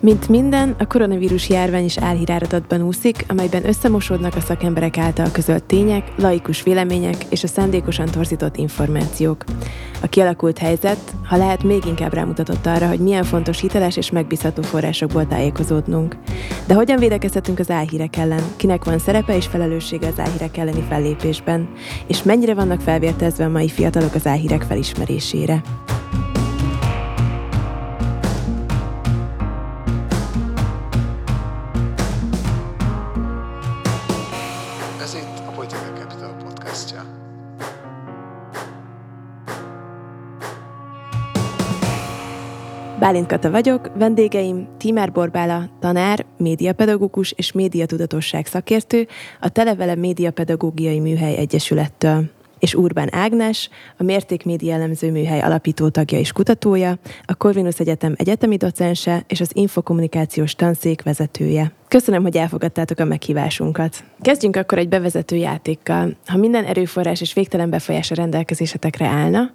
Mint minden, a koronavírus járvány is álhíráradatban úszik, amelyben összemosódnak a szakemberek által közölt tények, laikus vélemények és a szándékosan torzított információk. A kialakult helyzet, ha lehet, még inkább rámutatott arra, hogy milyen fontos hiteles és megbízható forrásokból tájékozódnunk. De hogyan védekezhetünk az álhírek ellen? Kinek van szerepe és felelőssége az álhírek elleni fellépésben? És mennyire vannak felvértezve a mai fiatalok az álhírek felismerésére? Bálint Kata vagyok, vendégeim Tímár Borbála, tanár, médiapedagógus és médiatudatosság szakértő, a Televele Médiapedagógiai Műhely Egyesülettől és Urbán Ágnes, a Mérték Média Elemző Műhely alapító tagja és kutatója, a Corvinus Egyetem egyetemi docense és az Infokommunikációs Tanszék vezetője. Köszönöm, hogy elfogadtátok a meghívásunkat. Kezdjünk akkor egy bevezető játékkal. Ha minden erőforrás és végtelen befolyás a rendelkezésetekre állna,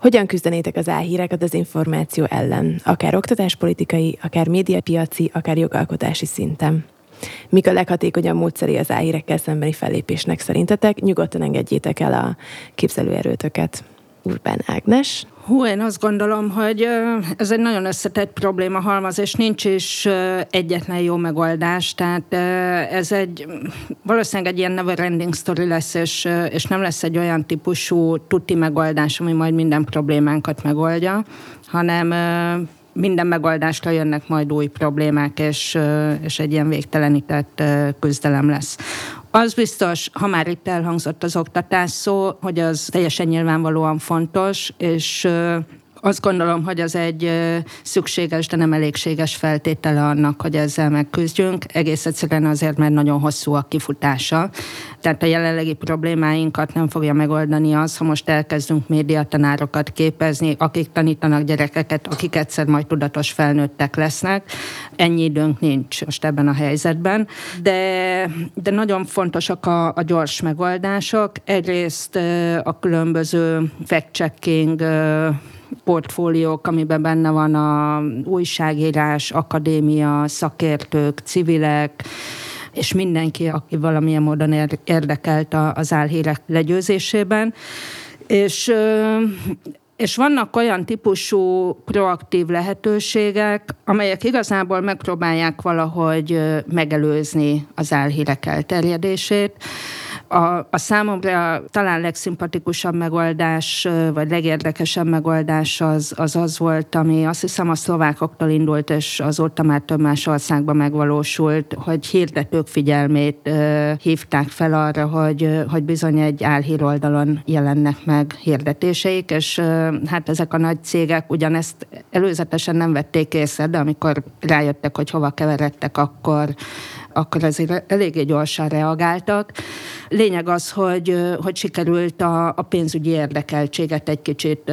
hogyan küzdenétek az álhírek a dezinformáció ellen, akár oktatáspolitikai, akár médiapiaci, akár jogalkotási szinten? Mik a leghatékonyabb módszeri az álhírekkel szembeni fellépésnek szerintetek? Nyugodtan engedjétek el a képzelőerőtöket. Urbán Ágnes. Hú, én azt gondolom, hogy ez egy nagyon összetett probléma halmaz, és nincs is egyetlen jó megoldás. Tehát ez egy valószínűleg egy ilyen never ending story lesz, és, és nem lesz egy olyan típusú tuti megoldás, ami majd minden problémánkat megoldja, hanem minden megoldásra jönnek majd új problémák, és, és egy ilyen végtelenített küzdelem lesz. Az biztos, ha már itt elhangzott az oktatás szó, hogy az teljesen nyilvánvalóan fontos, és azt gondolom, hogy az egy szükséges, de nem elégséges feltétele annak, hogy ezzel megküzdjünk. Egész egyszerűen azért, mert nagyon hosszú a kifutása. Tehát a jelenlegi problémáinkat nem fogja megoldani az, ha most elkezdünk médiatanárokat képezni, akik tanítanak gyerekeket, akik egyszer majd tudatos felnőttek lesznek. Ennyi időnk nincs most ebben a helyzetben. De, de nagyon fontosak a, a gyors megoldások. Egyrészt a különböző fact-checking portfóliók, amiben benne van a újságírás, akadémia, szakértők, civilek, és mindenki, aki valamilyen módon érdekelt az álhírek legyőzésében. És és vannak olyan típusú proaktív lehetőségek, amelyek igazából megpróbálják valahogy megelőzni az álhírek elterjedését. A, a számomra talán legszimpatikusabb megoldás, vagy legérdekesebb megoldás az, az az volt, ami azt hiszem a szlovákoktól indult, és azóta már több más országban megvalósult, hogy hirdetők figyelmét uh, hívták fel arra, hogy, hogy bizony egy álhíroldalon jelennek meg hirdetéseik, és uh, hát ezek a nagy cégek ugyanezt előzetesen nem vették észre, de amikor rájöttek, hogy hova keveredtek, akkor akkor azért eléggé gyorsan reagáltak. Lényeg az, hogy, hogy sikerült a, a pénzügyi érdekeltséget egy kicsit,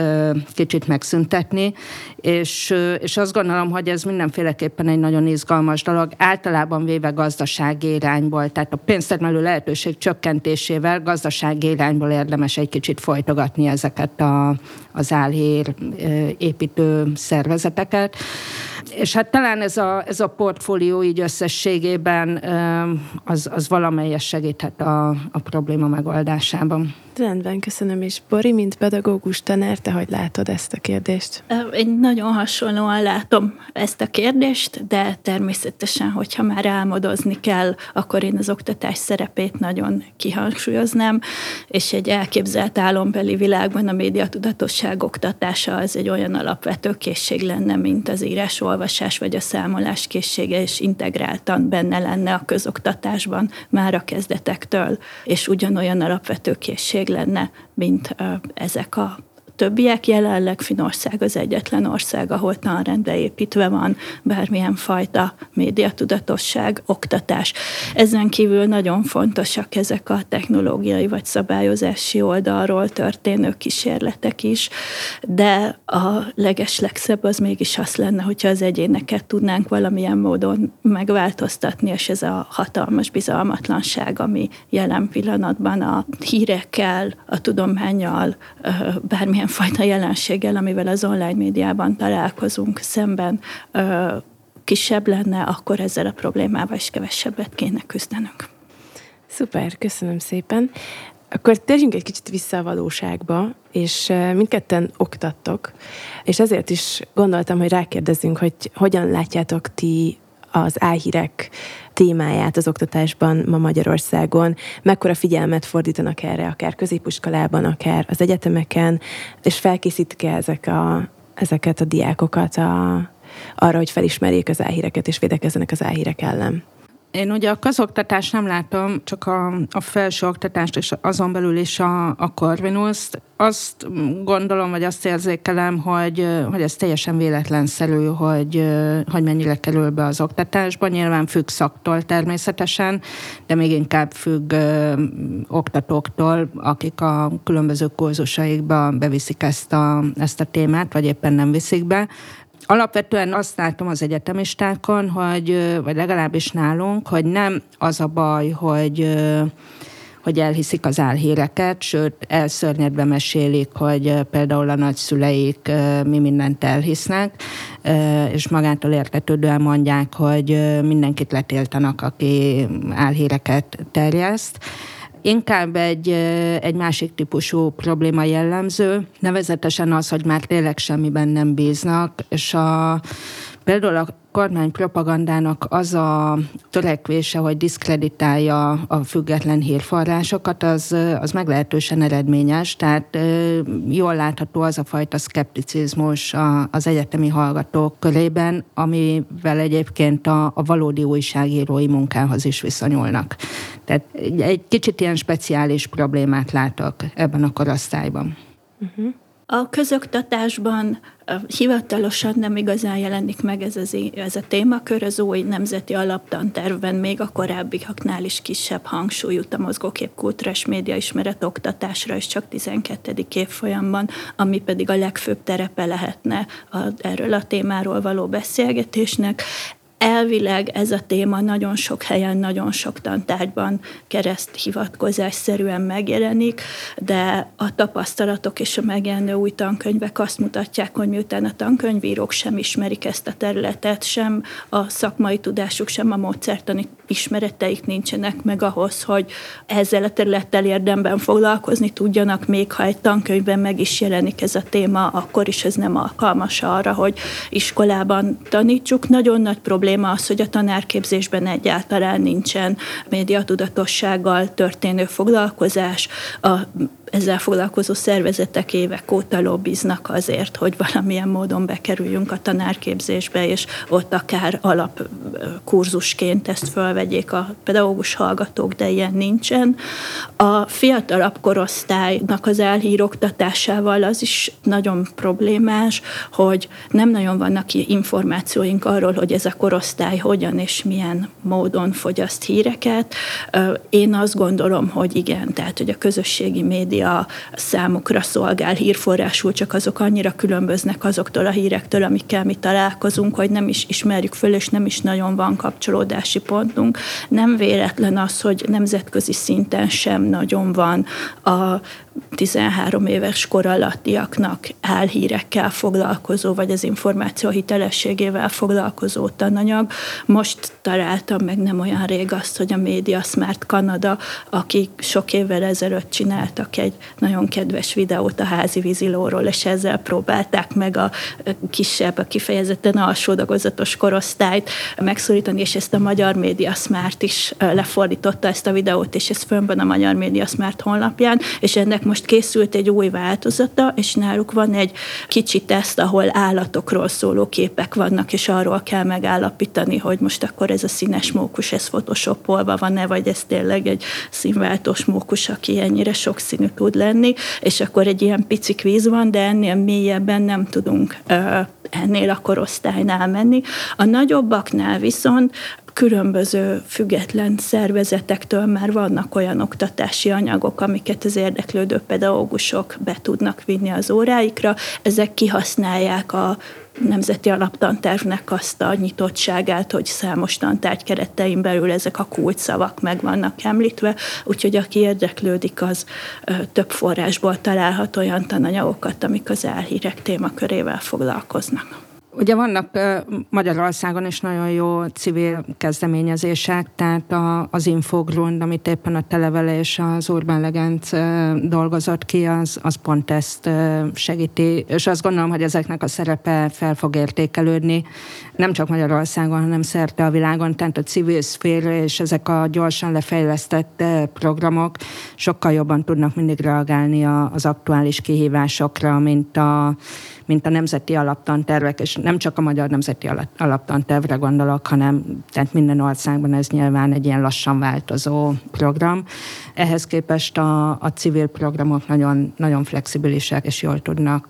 kicsit megszüntetni, és, és azt gondolom, hogy ez mindenféleképpen egy nagyon izgalmas dolog, általában véve gazdasági irányból, tehát a pénztermelő lehetőség csökkentésével gazdasági irányból érdemes egy kicsit folytogatni ezeket a, az álhír építő szervezeteket. És hát talán ez a, ez a portfólió így összességében az, az valamelyes segíthet a, a probléma megoldásában. Rendben, köszönöm. És Bori, mint pedagógus tanár, te hogy látod ezt a kérdést? Én nagyon hasonlóan látom ezt a kérdést, de természetesen, hogyha már álmodozni kell, akkor én az oktatás szerepét nagyon kihangsúlyoznám, és egy elképzelt álombeli világban a médiatudatosság oktatása az egy olyan alapvető készség lenne, mint az írás-olvasás vagy a számolás készsége, és integráltan benne lenne a közoktatásban már a kezdetektől, és ugyanolyan alapvető készség szükség lenne, mint ezek a többiek. Jelenleg Finország az egyetlen ország, ahol tanrendbe építve van bármilyen fajta médiatudatosság, oktatás. Ezen kívül nagyon fontosak ezek a technológiai vagy szabályozási oldalról történő kísérletek is, de a legeslegszebb az mégis az lenne, hogyha az egyéneket tudnánk valamilyen módon megváltoztatni, és ez a hatalmas bizalmatlanság, ami jelen pillanatban a hírekkel, a tudományjal, bármilyen fajta jelenséggel, amivel az online médiában találkozunk szemben, kisebb lenne, akkor ezzel a problémával is kevesebbet kéne küzdenünk. Szuper, köszönöm szépen. Akkor térjünk egy kicsit vissza a valóságba, és mindketten oktattok, és ezért is gondoltam, hogy rákérdezzünk, hogy hogyan látjátok ti az álhírek témáját az oktatásban ma Magyarországon, mekkora figyelmet fordítanak erre, akár középiskolában, akár az egyetemeken, és felkészítik-e ezek a, ezeket a diákokat a, arra, hogy felismerjék az álhíreket és védekezzenek az álhírek ellen? Én ugye a közoktatást nem látom, csak a, a felső oktatást, és azon belül is a, a Corvinuszt. Azt gondolom, vagy azt érzékelem, hogy, hogy ez teljesen véletlenszerű, hogy, hogy mennyire kerül be az oktatásba. Nyilván függ szaktól természetesen, de még inkább függ ö, oktatóktól, akik a különböző kurzusaikba beviszik ezt a, ezt a témát, vagy éppen nem viszik be. Alapvetően azt látom az egyetemistákon, hogy, vagy legalábbis nálunk, hogy nem az a baj, hogy hogy elhiszik az álhíreket, sőt, elszörnyedve mesélik, hogy például a nagyszüleik mi mindent elhisznek, és magától értetődően mondják, hogy mindenkit letéltanak, aki álhíreket terjeszt. Inkább egy, egy másik típusú probléma jellemző, nevezetesen az, hogy már tényleg semmiben nem bíznak, és a, például a kormány propagandának az a törekvése, hogy diszkreditálja a független hírforrásokat, az, az meglehetősen eredményes, tehát jól látható az a fajta szkepticizmus az egyetemi hallgatók körében, amivel egyébként a, a valódi újságírói munkához is viszonyulnak. Tehát egy kicsit ilyen speciális problémát látok ebben a korosztályban. Uh-huh. A közoktatásban hivatalosan nem igazán jelenik meg ez, az, ez a témakör, az új nemzeti alaptantervben még a korábbiaknál is kisebb hangsúly jut a mozgókép kultúrás média ismeret oktatásra, és csak 12. évfolyamban, ami pedig a legfőbb terepe lehetne a, erről a témáról való beszélgetésnek elvileg ez a téma nagyon sok helyen, nagyon sok tantárgyban kereszt hivatkozásszerűen megjelenik, de a tapasztalatok és a megjelenő új tankönyvek azt mutatják, hogy miután a tankönyvírók sem ismerik ezt a területet, sem a szakmai tudásuk, sem a módszertani ismereteik nincsenek meg ahhoz, hogy ezzel a területtel érdemben foglalkozni tudjanak, még ha egy tankönyvben meg is jelenik ez a téma, akkor is ez nem alkalmas arra, hogy iskolában tanítsuk. Nagyon nagy probléma probléma az, hogy a tanárképzésben egyáltalán nincsen médiatudatossággal történő foglalkozás, a ezzel foglalkozó szervezetek évek óta lobbiznak azért, hogy valamilyen módon bekerüljünk a tanárképzésbe, és ott akár alapkurzusként ezt fölvegyék a pedagógus hallgatók, de ilyen nincsen. A fiatalabb korosztálynak az elhíroktatásával az is nagyon problémás, hogy nem nagyon vannak információink arról, hogy ez a korosztály hogyan és milyen módon fogyaszt híreket. Én azt gondolom, hogy igen, tehát hogy a közösségi média média számukra szolgál hírforrásul, csak azok annyira különböznek azoktól a hírektől, amikkel mi találkozunk, hogy nem is ismerjük föl, és nem is nagyon van kapcsolódási pontunk. Nem véletlen az, hogy nemzetközi szinten sem nagyon van a 13 éves kor alattiaknak álhírekkel foglalkozó, vagy az információ hitelességével foglalkozó tananyag. Most találtam meg nem olyan rég azt, hogy a Media Smart Kanada, akik sok évvel ezelőtt csináltak egy nagyon kedves videót a házi vízilóról, és ezzel próbálták meg a kisebb, a kifejezetten alsódagozatos korosztályt megszólítani, és ezt a Magyar Media Smart is lefordította ezt a videót, és ez fönn a Magyar Media Smart honlapján, és ennek most készült egy új változata, és náluk van egy kicsi teszt, ahol állatokról szóló képek vannak, és arról kell megállapítani, hogy most akkor ez a színes mókus, ez photoshopolva van-e, vagy ez tényleg egy színváltós mókus, aki ennyire sokszínű tud lenni, és akkor egy ilyen pici kvíz van, de ennél mélyebben nem tudunk ennél a korosztálynál menni. A nagyobbaknál viszont különböző független szervezetektől már vannak olyan oktatási anyagok, amiket az érdeklődő pedagógusok be tudnak vinni az óráikra. Ezek kihasználják a nemzeti alaptantervnek azt a nyitottságát, hogy számos tantárgy keretein belül ezek a kulcsszavak meg vannak említve, úgyhogy aki érdeklődik, az több forrásból találhat olyan tananyagokat, amik az elhírek témakörével foglalkoznak. Ugye vannak Magyarországon is nagyon jó civil kezdeményezések, tehát az Infogrund, amit éppen a Televele és az Urban Legend dolgozott ki, az, az pont ezt segíti, és azt gondolom, hogy ezeknek a szerepe fel fog értékelődni, nem csak Magyarországon, hanem szerte a világon, tehát a civil szféra és ezek a gyorsan lefejlesztett programok sokkal jobban tudnak mindig reagálni az aktuális kihívásokra, mint a mint a nemzeti alaptantervek, és nem csak a magyar nemzeti alaptantervre gondolok, hanem tehát minden országban ez nyilván egy ilyen lassan változó program. Ehhez képest a, a civil programok nagyon, nagyon flexibilisek, és jól tudnak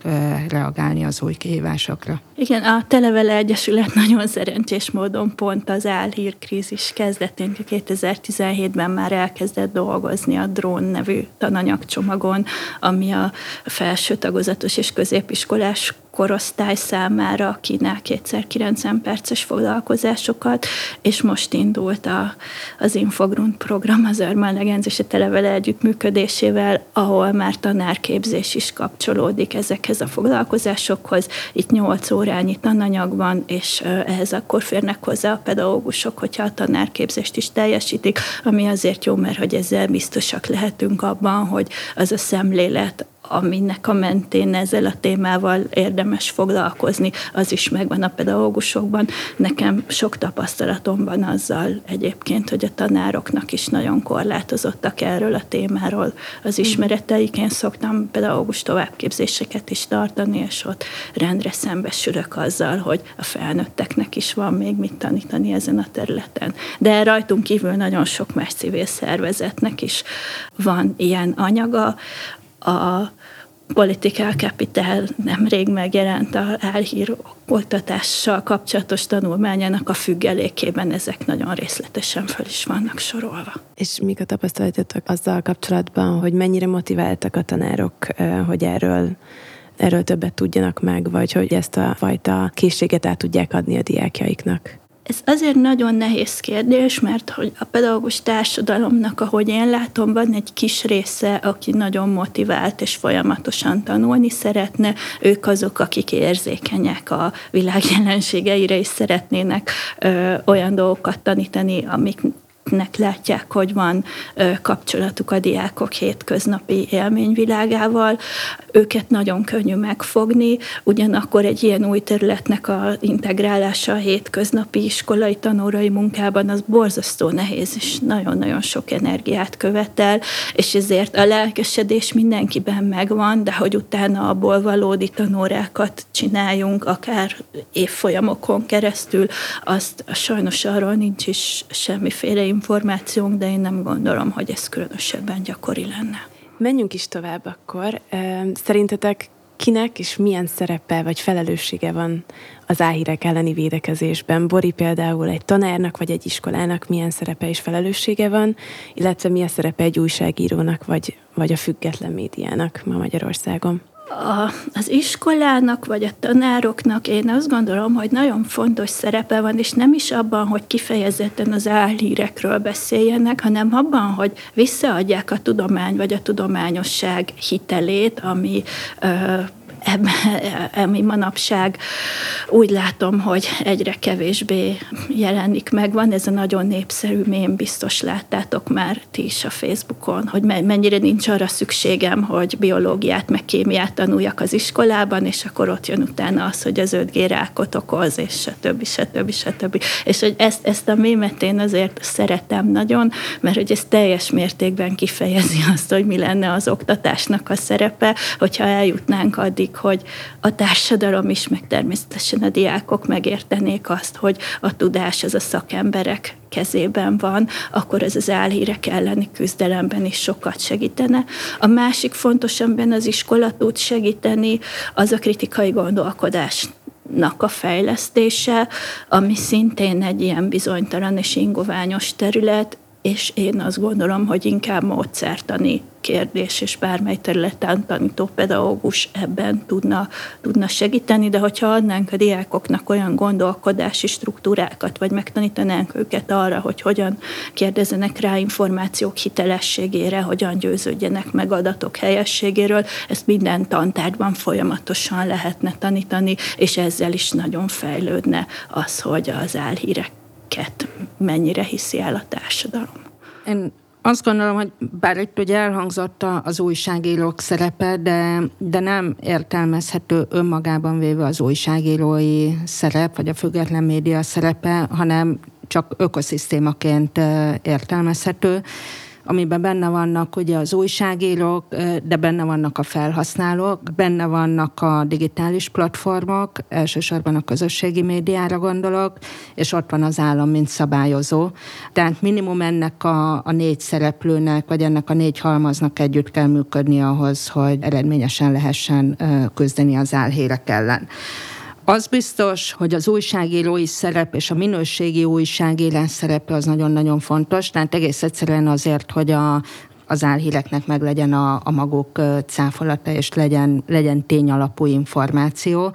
reagálni az új kihívásokra. Igen, a Televele Egyesület nagyon szerencsés módon pont az álhírkrízis kezdetén 2017-ben már elkezdett dolgozni a drón nevű tananyagcsomagon, ami a felső tagozatos és középiskolás korosztály számára kínál kétszer 90 perces foglalkozásokat, és most indult a, az Infogrund program az Urban Legends és a Televele együttműködésével, ahol már tanárképzés is kapcsolódik ezekhez a foglalkozásokhoz. Itt 8 órányi tananyag van, és ehhez akkor férnek hozzá a pedagógusok, hogyha a tanárképzést is teljesítik, ami azért jó, mert hogy ezzel biztosak lehetünk abban, hogy az a szemlélet, aminek a mentén ezzel a témával érdemes foglalkozni, az is megvan a pedagógusokban. Nekem sok tapasztalatom van azzal egyébként, hogy a tanároknak is nagyon korlátozottak erről a témáról az ismereteik. Én szoktam pedagógus továbbképzéseket is tartani, és ott rendre szembesülök azzal, hogy a felnőtteknek is van még mit tanítani ezen a területen. De rajtunk kívül nagyon sok más civil szervezetnek is van ilyen anyaga, a Political Capital nemrég megjelent a elhír oktatással kapcsolatos tanulmányának a függelékében ezek nagyon részletesen fel is vannak sorolva. És mik a tapasztalatotok azzal kapcsolatban, hogy mennyire motiváltak a tanárok, hogy erről erről többet tudjanak meg, vagy hogy ezt a fajta készséget át tudják adni a diákjaiknak? Ez azért nagyon nehéz kérdés, mert hogy a pedagógus társadalomnak, ahogy én látom, van egy kis része, aki nagyon motivált és folyamatosan tanulni szeretne. Ők azok, akik érzékenyek a világ jelenségeire, és szeretnének ö, olyan dolgokat tanítani, amik nek látják, hogy van kapcsolatuk a diákok hétköznapi élményvilágával. Őket nagyon könnyű megfogni, ugyanakkor egy ilyen új területnek a integrálása a hétköznapi iskolai tanórai munkában az borzasztó nehéz, és nagyon-nagyon sok energiát követel, és ezért a lelkesedés mindenkiben megvan, de hogy utána abból valódi tanórákat csináljunk, akár évfolyamokon keresztül, azt sajnos arról nincs is semmiféle információnk, de én nem gondolom, hogy ez különösebben gyakori lenne. Menjünk is tovább akkor. Szerintetek kinek és milyen szerepe vagy felelőssége van az áhírek elleni védekezésben? Bori például egy tanárnak vagy egy iskolának milyen szerepe és felelőssége van, illetve milyen szerepe egy újságírónak vagy, vagy a független médiának ma Magyarországon? A, az iskolának vagy a tanároknak én azt gondolom, hogy nagyon fontos szerepe van, és nem is abban, hogy kifejezetten az álhírekről beszéljenek, hanem abban, hogy visszaadják a tudomány vagy a tudományosság hitelét, ami ö, ami manapság úgy látom, hogy egyre kevésbé jelenik meg. Van ez a nagyon népszerű mém, biztos láttátok már ti is a Facebookon, hogy mennyire nincs arra szükségem, hogy biológiát meg kémiát tanuljak az iskolában, és akkor ott jön utána az, hogy az 5G rákot okoz, és stb. stb. stb. És hogy ezt, ezt a mémet én azért szeretem nagyon, mert hogy ez teljes mértékben kifejezi azt, hogy mi lenne az oktatásnak a szerepe, hogyha eljutnánk addig, addig, hogy a társadalom is, meg természetesen a diákok megértenék azt, hogy a tudás az a szakemberek kezében van, akkor ez az álhírek elleni küzdelemben is sokat segítene. A másik fontos, amiben az iskola tud segíteni, az a kritikai gondolkodás a fejlesztése, ami szintén egy ilyen bizonytalan és ingoványos terület, és én azt gondolom, hogy inkább módszertani kérdés, és bármely területen tanító pedagógus ebben tudna, tudna segíteni, de hogyha adnánk a diákoknak olyan gondolkodási struktúrákat, vagy megtanítanánk őket arra, hogy hogyan kérdezenek rá információk hitelességére, hogyan győződjenek meg adatok helyességéről, ezt minden tantárban folyamatosan lehetne tanítani, és ezzel is nagyon fejlődne az, hogy az álhíreket mennyire hiszi el a társadalom. Én azt gondolom, hogy bár itt ugye elhangzott az újságírók szerepe, de, de nem értelmezhető önmagában véve az újságírói szerep, vagy a független média szerepe, hanem csak ökoszisztémaként értelmezhető amiben benne vannak ugye az újságírók, de benne vannak a felhasználók, benne vannak a digitális platformok, elsősorban a közösségi médiára gondolok, és ott van az állam, mint szabályozó. Tehát minimum ennek a, a négy szereplőnek, vagy ennek a négy halmaznak együtt kell működni ahhoz, hogy eredményesen lehessen küzdeni az álhírek ellen. Az biztos, hogy az újságírói szerep és a minőségi újságírás szerepe az nagyon-nagyon fontos, tehát egész egyszerűen azért, hogy a, az álhíreknek meg legyen a, a maguk cáfolata, és legyen, legyen tényalapú információ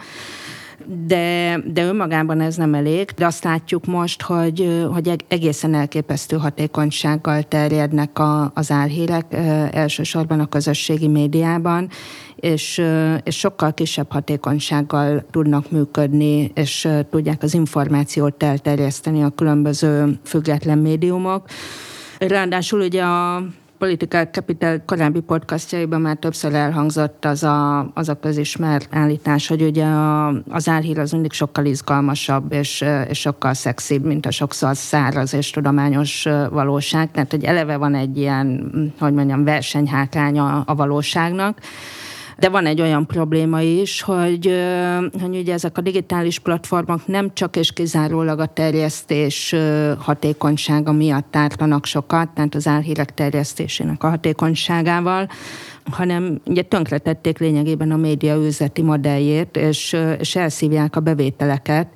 de, de önmagában ez nem elég, de azt látjuk most, hogy, hogy egészen elképesztő hatékonysággal terjednek a, az álhírek, elsősorban a közösségi médiában, és, és sokkal kisebb hatékonysággal tudnak működni, és tudják az információt elterjeszteni a különböző független médiumok. Ráadásul ugye a Political Capital korábbi podcastjaiban már többször elhangzott az a, az a közismert állítás, hogy ugye a, az álhír az mindig sokkal izgalmasabb és, és sokkal szexibb, mint a sokszor száraz és tudományos valóság. Tehát, hogy eleve van egy ilyen, hogy mondjam, versenyhátránya a valóságnak. De van egy olyan probléma is, hogy, hogy ugye ezek a digitális platformok nem csak és kizárólag a terjesztés hatékonysága miatt ártanak sokat, tehát az álhírek terjesztésének a hatékonyságával, hanem ugye tönkretették lényegében a média üzleti modelljét, és, és elszívják a bevételeket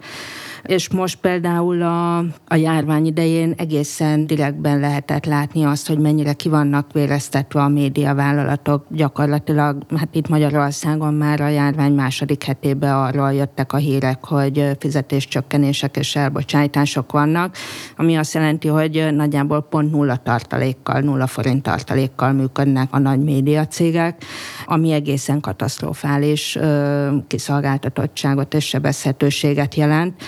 és most például a, a járvány idején egészen direktben lehetett látni azt, hogy mennyire ki vannak véreztetve a médiavállalatok. Gyakorlatilag, hát itt Magyarországon már a járvány második hetébe arról jöttek a hírek, hogy fizetéscsökkenések és elbocsájtások vannak, ami azt jelenti, hogy nagyjából pont nulla tartalékkal, nulla forint tartalékkal működnek a nagy médiacégek, ami egészen katasztrofális kiszolgáltatottságot és sebezhetőséget jelent.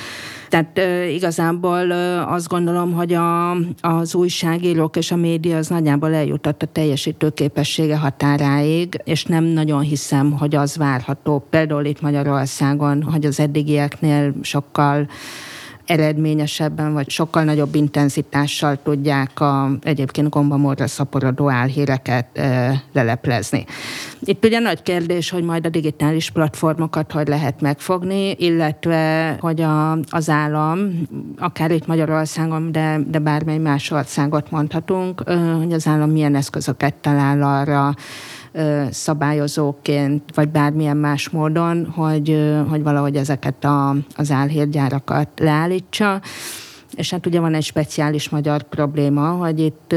Tehát igazából azt gondolom, hogy a, az újságírók és a média az nagyjából eljutott a teljesítő képessége határáig, és nem nagyon hiszem, hogy az várható. Például itt Magyarországon, hogy az eddigieknél sokkal eredményesebben, vagy sokkal nagyobb intenzitással tudják a egyébként gombamorra szaporodó álhíreket e, leleplezni. Itt ugye nagy kérdés, hogy majd a digitális platformokat hogy lehet megfogni, illetve hogy a, az állam, akár itt Magyarországon, de, de bármely más országot mondhatunk, hogy az állam milyen eszközöket talál arra, szabályozóként, vagy bármilyen más módon, hogy, hogy valahogy ezeket a, az álhírgyárakat leállítsa. És hát ugye van egy speciális magyar probléma, hogy itt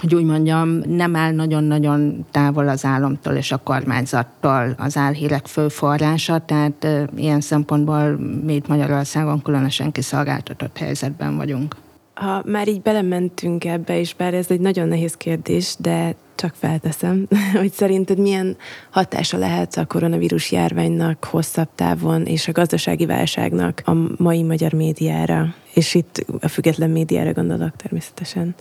hogy úgy mondjam, nem áll nagyon-nagyon távol az államtól és a kormányzattól az álhírek fő forrása, tehát ilyen szempontból mi itt Magyarországon különösen kiszolgáltatott helyzetben vagyunk. Ha már így belementünk ebbe, és bár ez egy nagyon nehéz kérdés, de csak felteszem, hogy szerinted milyen hatása lehet a koronavírus járványnak hosszabb távon és a gazdasági válságnak a mai magyar médiára, és itt a független médiára gondolok természetesen.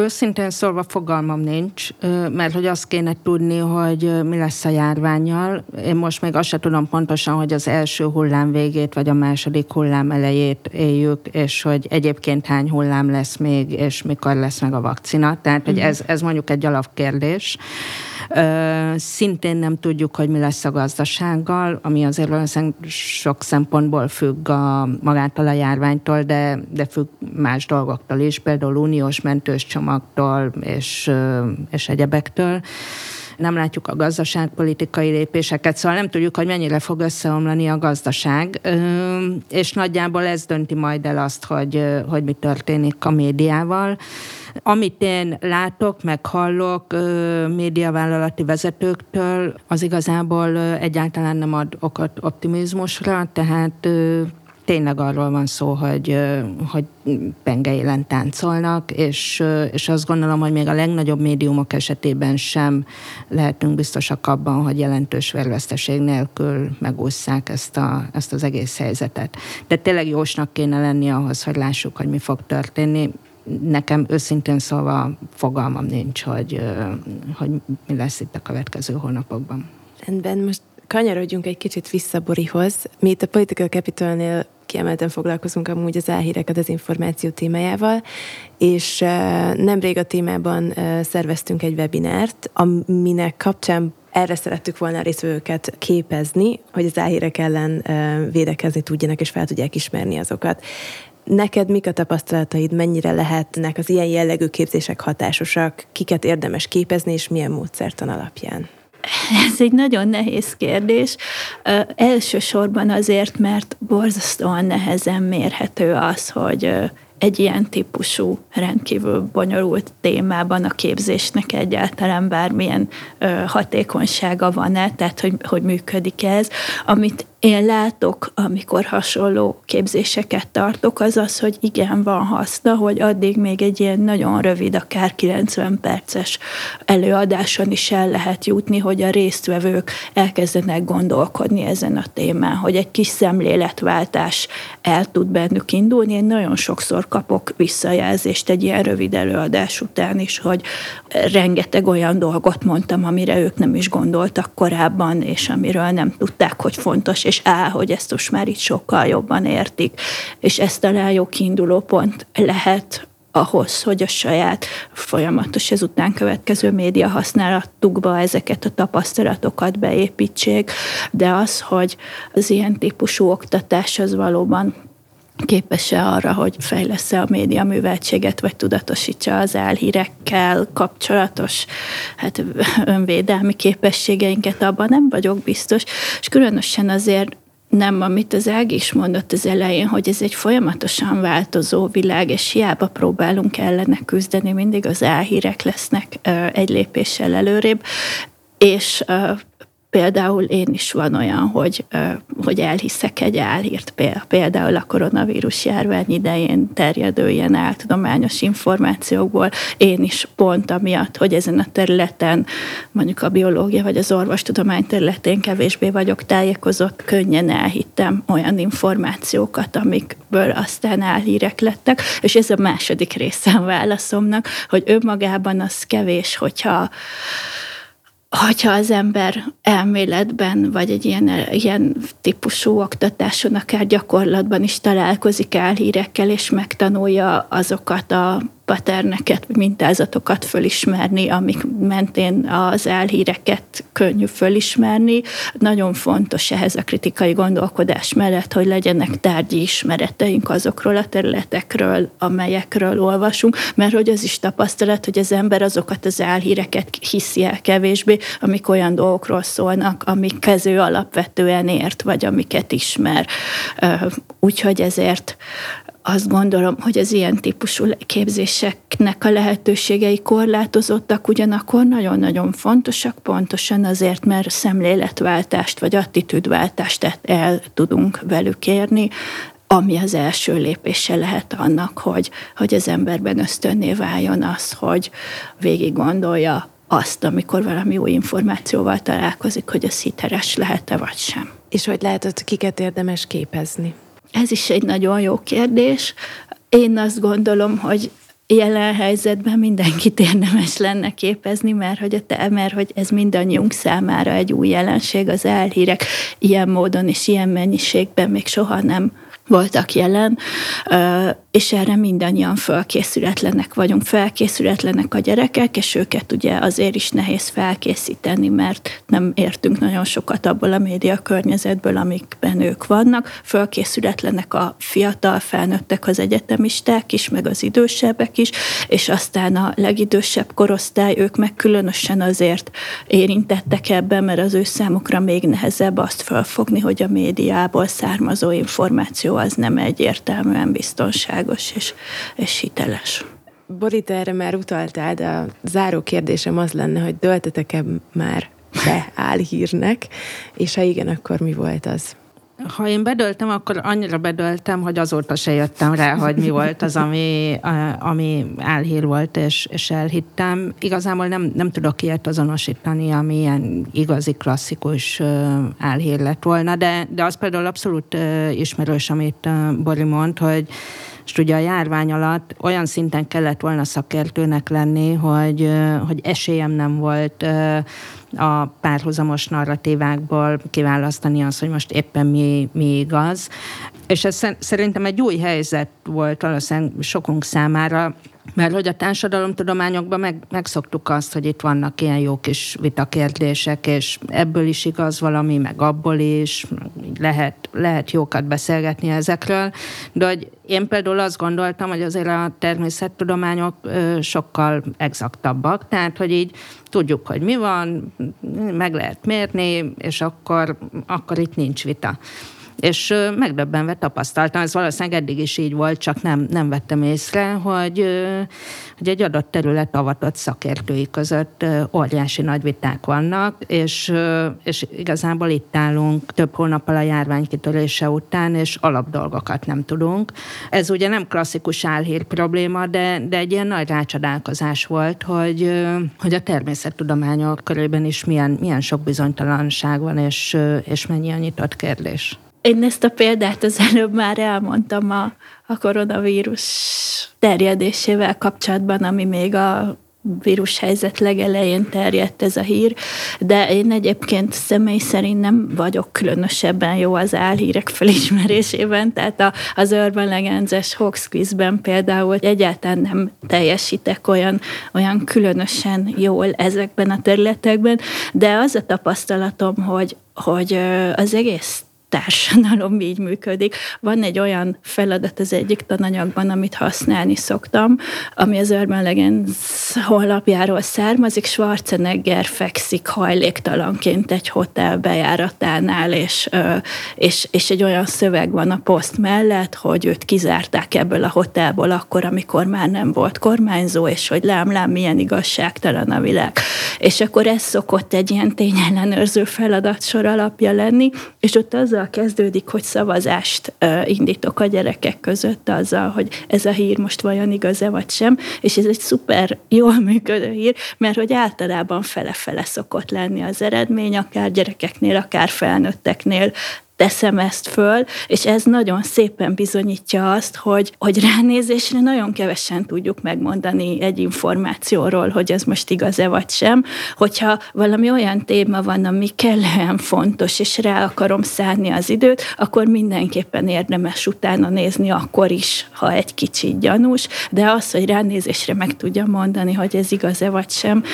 Őszintén szólva fogalmam nincs, mert hogy azt kéne tudni, hogy mi lesz a járványjal. Én most még azt sem tudom pontosan, hogy az első hullám végét, vagy a második hullám elejét éljük, és hogy egyébként hány hullám lesz még, és mikor lesz meg a vakcina. Tehát, hogy mhm. ez, ez mondjuk egy alapkérdés. Szintén nem tudjuk, hogy mi lesz a gazdasággal, ami azért sok szempontból függ a, magától a járványtól, de, de függ más dolgoktól is, például uniós mentős csomagtól és, és egyebektől nem látjuk a gazdaságpolitikai lépéseket, szóval nem tudjuk, hogy mennyire fog összeomlani a gazdaság, és nagyjából ez dönti majd el azt, hogy, hogy mi történik a médiával. Amit én látok, meg hallok médiavállalati vezetőktől, az igazából egyáltalán nem ad okot optimizmusra, tehát tényleg arról van szó, hogy, hogy pengeélen táncolnak, és, és azt gondolom, hogy még a legnagyobb médiumok esetében sem lehetünk biztosak abban, hogy jelentős vérveszteség nélkül megúszszák ezt, a, ezt az egész helyzetet. De tényleg jósnak kéne lenni ahhoz, hogy lássuk, hogy mi fog történni nekem őszintén szólva fogalmam nincs, hogy, hogy mi lesz itt a következő hónapokban. Rendben, most kanyarodjunk egy kicsit vissza Borihoz. Mi itt a Political Capitalnél kiemelten foglalkozunk amúgy az álhírek, a dezinformáció témájával, és nemrég a témában szerveztünk egy webinárt, aminek kapcsán erre szerettük volna a részvevőket képezni, hogy az álhírek ellen védekezni tudjanak, és fel tudják ismerni azokat. Neked mik a tapasztalataid, mennyire lehetnek az ilyen jellegű képzések hatásosak, kiket érdemes képezni, és milyen módszertan alapján? Ez egy nagyon nehéz kérdés. Elsősorban azért, mert borzasztóan nehezen mérhető az, hogy egy ilyen típusú, rendkívül bonyolult témában a képzésnek egyáltalán bármilyen ö, hatékonysága van-e, tehát hogy, hogy működik ez. Amit én látok, amikor hasonló képzéseket tartok, az az, hogy igen, van haszna, hogy addig még egy ilyen nagyon rövid, akár 90 perces előadáson is el lehet jutni, hogy a résztvevők elkezdenek gondolkodni ezen a témán, hogy egy kis szemléletváltás el tud bennük indulni. Én nagyon sokszor kapok visszajelzést egy ilyen rövid előadás után is, hogy rengeteg olyan dolgot mondtam, amire ők nem is gondoltak korábban, és amiről nem tudták, hogy fontos, és á, hogy ezt most már itt sokkal jobban értik. És ez talán jó kiinduló pont lehet ahhoz, hogy a saját folyamatos ezután következő média használatukba ezeket a tapasztalatokat beépítsék, de az, hogy az ilyen típusú oktatás az valóban képes-e arra, hogy fejlesz-e a média műveltséget, vagy tudatosítsa az álhírekkel kapcsolatos hát, önvédelmi képességeinket, abban nem vagyok biztos, és különösen azért nem, amit az Ági is mondott az elején, hogy ez egy folyamatosan változó világ, és hiába próbálunk ellene küzdeni, mindig az álhírek lesznek egy lépéssel előrébb, és Például én is van olyan, hogy, hogy elhiszek egy álhírt, például a koronavírus járvány idején terjedő ilyen áltudományos információkból. Én is pont amiatt, hogy ezen a területen, mondjuk a biológia vagy az orvostudomány területén kevésbé vagyok tájékozott, könnyen elhittem olyan információkat, amikből aztán álhírek lettek, és ez a második része a válaszomnak, hogy önmagában az kevés, hogyha hogyha az ember elméletben, vagy egy ilyen, ilyen típusú oktatáson, akár gyakorlatban is találkozik álhírekkel, és megtanulja azokat a paterneket, mintázatokat fölismerni, amik mentén az elhíreket könnyű fölismerni. Nagyon fontos ehhez a kritikai gondolkodás mellett, hogy legyenek tárgyi ismereteink azokról a területekről, amelyekről olvasunk, mert hogy az is tapasztalat, hogy az ember azokat az elhíreket hiszi el kevésbé, amik olyan dolgokról szólnak, amik kező alapvetően ért, vagy amiket ismer. Úgyhogy ezért azt gondolom, hogy az ilyen típusú képzéseknek a lehetőségei korlátozottak, ugyanakkor nagyon-nagyon fontosak, pontosan azért, mert szemléletváltást vagy attitűdváltást el tudunk velük érni, ami az első lépése lehet annak, hogy, hogy az emberben ösztönné váljon az, hogy végig gondolja azt, amikor valami új információval találkozik, hogy az hiteles lehet-e vagy sem. És hogy lehet, kiket érdemes képezni? Ez is egy nagyon jó kérdés. Én azt gondolom, hogy jelen helyzetben mindenkit érdemes lenne képezni, mert hogy, a te, mert hogy ez mindannyiunk számára egy új jelenség, az elhírek ilyen módon és ilyen mennyiségben még soha nem voltak jelen, és erre mindannyian felkészületlenek vagyunk, felkészületlenek a gyerekek, és őket ugye azért is nehéz felkészíteni, mert nem értünk nagyon sokat abból a média környezetből, amikben ők vannak. Felkészületlenek a fiatal felnőttek, az egyetemisták is, meg az idősebbek is, és aztán a legidősebb korosztály, ők meg különösen azért érintettek ebben, mert az ő számukra még nehezebb azt felfogni, hogy a médiából származó információ az nem egyértelműen biztonságos és, és hiteles. Borita, erre már utaltál, de a záró kérdésem az lenne, hogy döltetek-e már be álhírnek, és ha igen, akkor mi volt az? Ha én bedöltem, akkor annyira bedöltem, hogy azóta se jöttem rá, hogy mi volt az, ami, ami álhír volt, és, és elhittem. Igazából nem, nem tudok ilyet azonosítani, ami ilyen igazi, klasszikus álhír lett volna, de, de az például abszolút ismerős, amit Bori mond, hogy és ugye a járvány alatt olyan szinten kellett volna szakértőnek lenni, hogy, hogy esélyem nem volt a párhuzamos narratívákból kiválasztani azt, hogy most éppen mi, mi igaz. És ez szerintem egy új helyzet volt valószínűleg sokunk számára, mert hogy a társadalomtudományokban meg, megszoktuk azt, hogy itt vannak ilyen jó kis vitakérdések, és ebből is igaz valami, meg abból is, lehet, lehet jókat beszélgetni ezekről, de hogy én például azt gondoltam, hogy azért a természettudományok sokkal exaktabbak, tehát hogy így tudjuk, hogy mi van, meg lehet mérni, és akkor, akkor itt nincs vita és megdöbbenve tapasztaltam, ez valószínűleg eddig is így volt, csak nem, nem vettem észre, hogy, hogy egy adott terület avatott szakértői között óriási nagy viták vannak, és, és igazából itt állunk több hónappal a járvány kitörése után, és alapdolgokat nem tudunk. Ez ugye nem klasszikus álhír probléma, de, de egy ilyen nagy rácsodálkozás volt, hogy, hogy a természettudományok körében is milyen, milyen sok bizonytalanság van, és, és mennyi a nyitott kérdés. Én ezt a példát az előbb már elmondtam a, a koronavírus terjedésével kapcsolatban, ami még a vírus helyzet legelején terjedt ez a hír, de én egyébként személy szerint nem vagyok különösebben jó az álhírek felismerésében, tehát a, az Urban Legends-es Hawks quizben például egyáltalán nem teljesítek olyan, olyan különösen jól ezekben a területekben, de az a tapasztalatom, hogy, hogy az egész társadalom így működik. Van egy olyan feladat az egyik tananyagban, amit használni szoktam, ami az Urban Legends honlapjáról származik. Schwarzenegger fekszik hajléktalanként egy hotel bejáratánál, és, és, és egy olyan szöveg van a poszt mellett, hogy őt kizárták ebből a hotelból akkor, amikor már nem volt kormányzó, és hogy lám, lám, milyen igazságtalan a világ. És akkor ez szokott egy ilyen tényellenőrző feladatsor alapja lenni, és ott az azzal kezdődik, hogy szavazást indítok a gyerekek között azzal, hogy ez a hír most vajon igaz-e vagy sem, és ez egy szuper jól működő hír, mert hogy általában fele-fele szokott lenni az eredmény, akár gyerekeknél, akár felnőtteknél teszem ezt föl, és ez nagyon szépen bizonyítja azt, hogy, hogy ránézésre nagyon kevesen tudjuk megmondani egy információról, hogy ez most igaz-e vagy sem. Hogyha valami olyan téma van, ami kellően fontos, és rá akarom szállni az időt, akkor mindenképpen érdemes utána nézni akkor is, ha egy kicsit gyanús, de az, hogy ránézésre meg tudja mondani, hogy ez igaz-e vagy sem,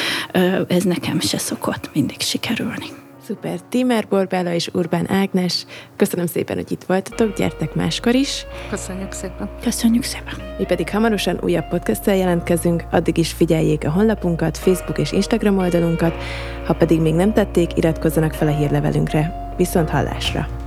ez nekem se szokott mindig sikerülni. Szuper. Timer Borbála és Urbán Ágnes, köszönöm szépen, hogy itt voltatok, gyertek máskor is. Köszönjük szépen. Köszönjük szépen. Mi pedig hamarosan újabb podcasttel jelentkezünk, addig is figyeljék a honlapunkat, Facebook és Instagram oldalunkat, ha pedig még nem tették, iratkozzanak fel a hírlevelünkre. Viszont hallásra!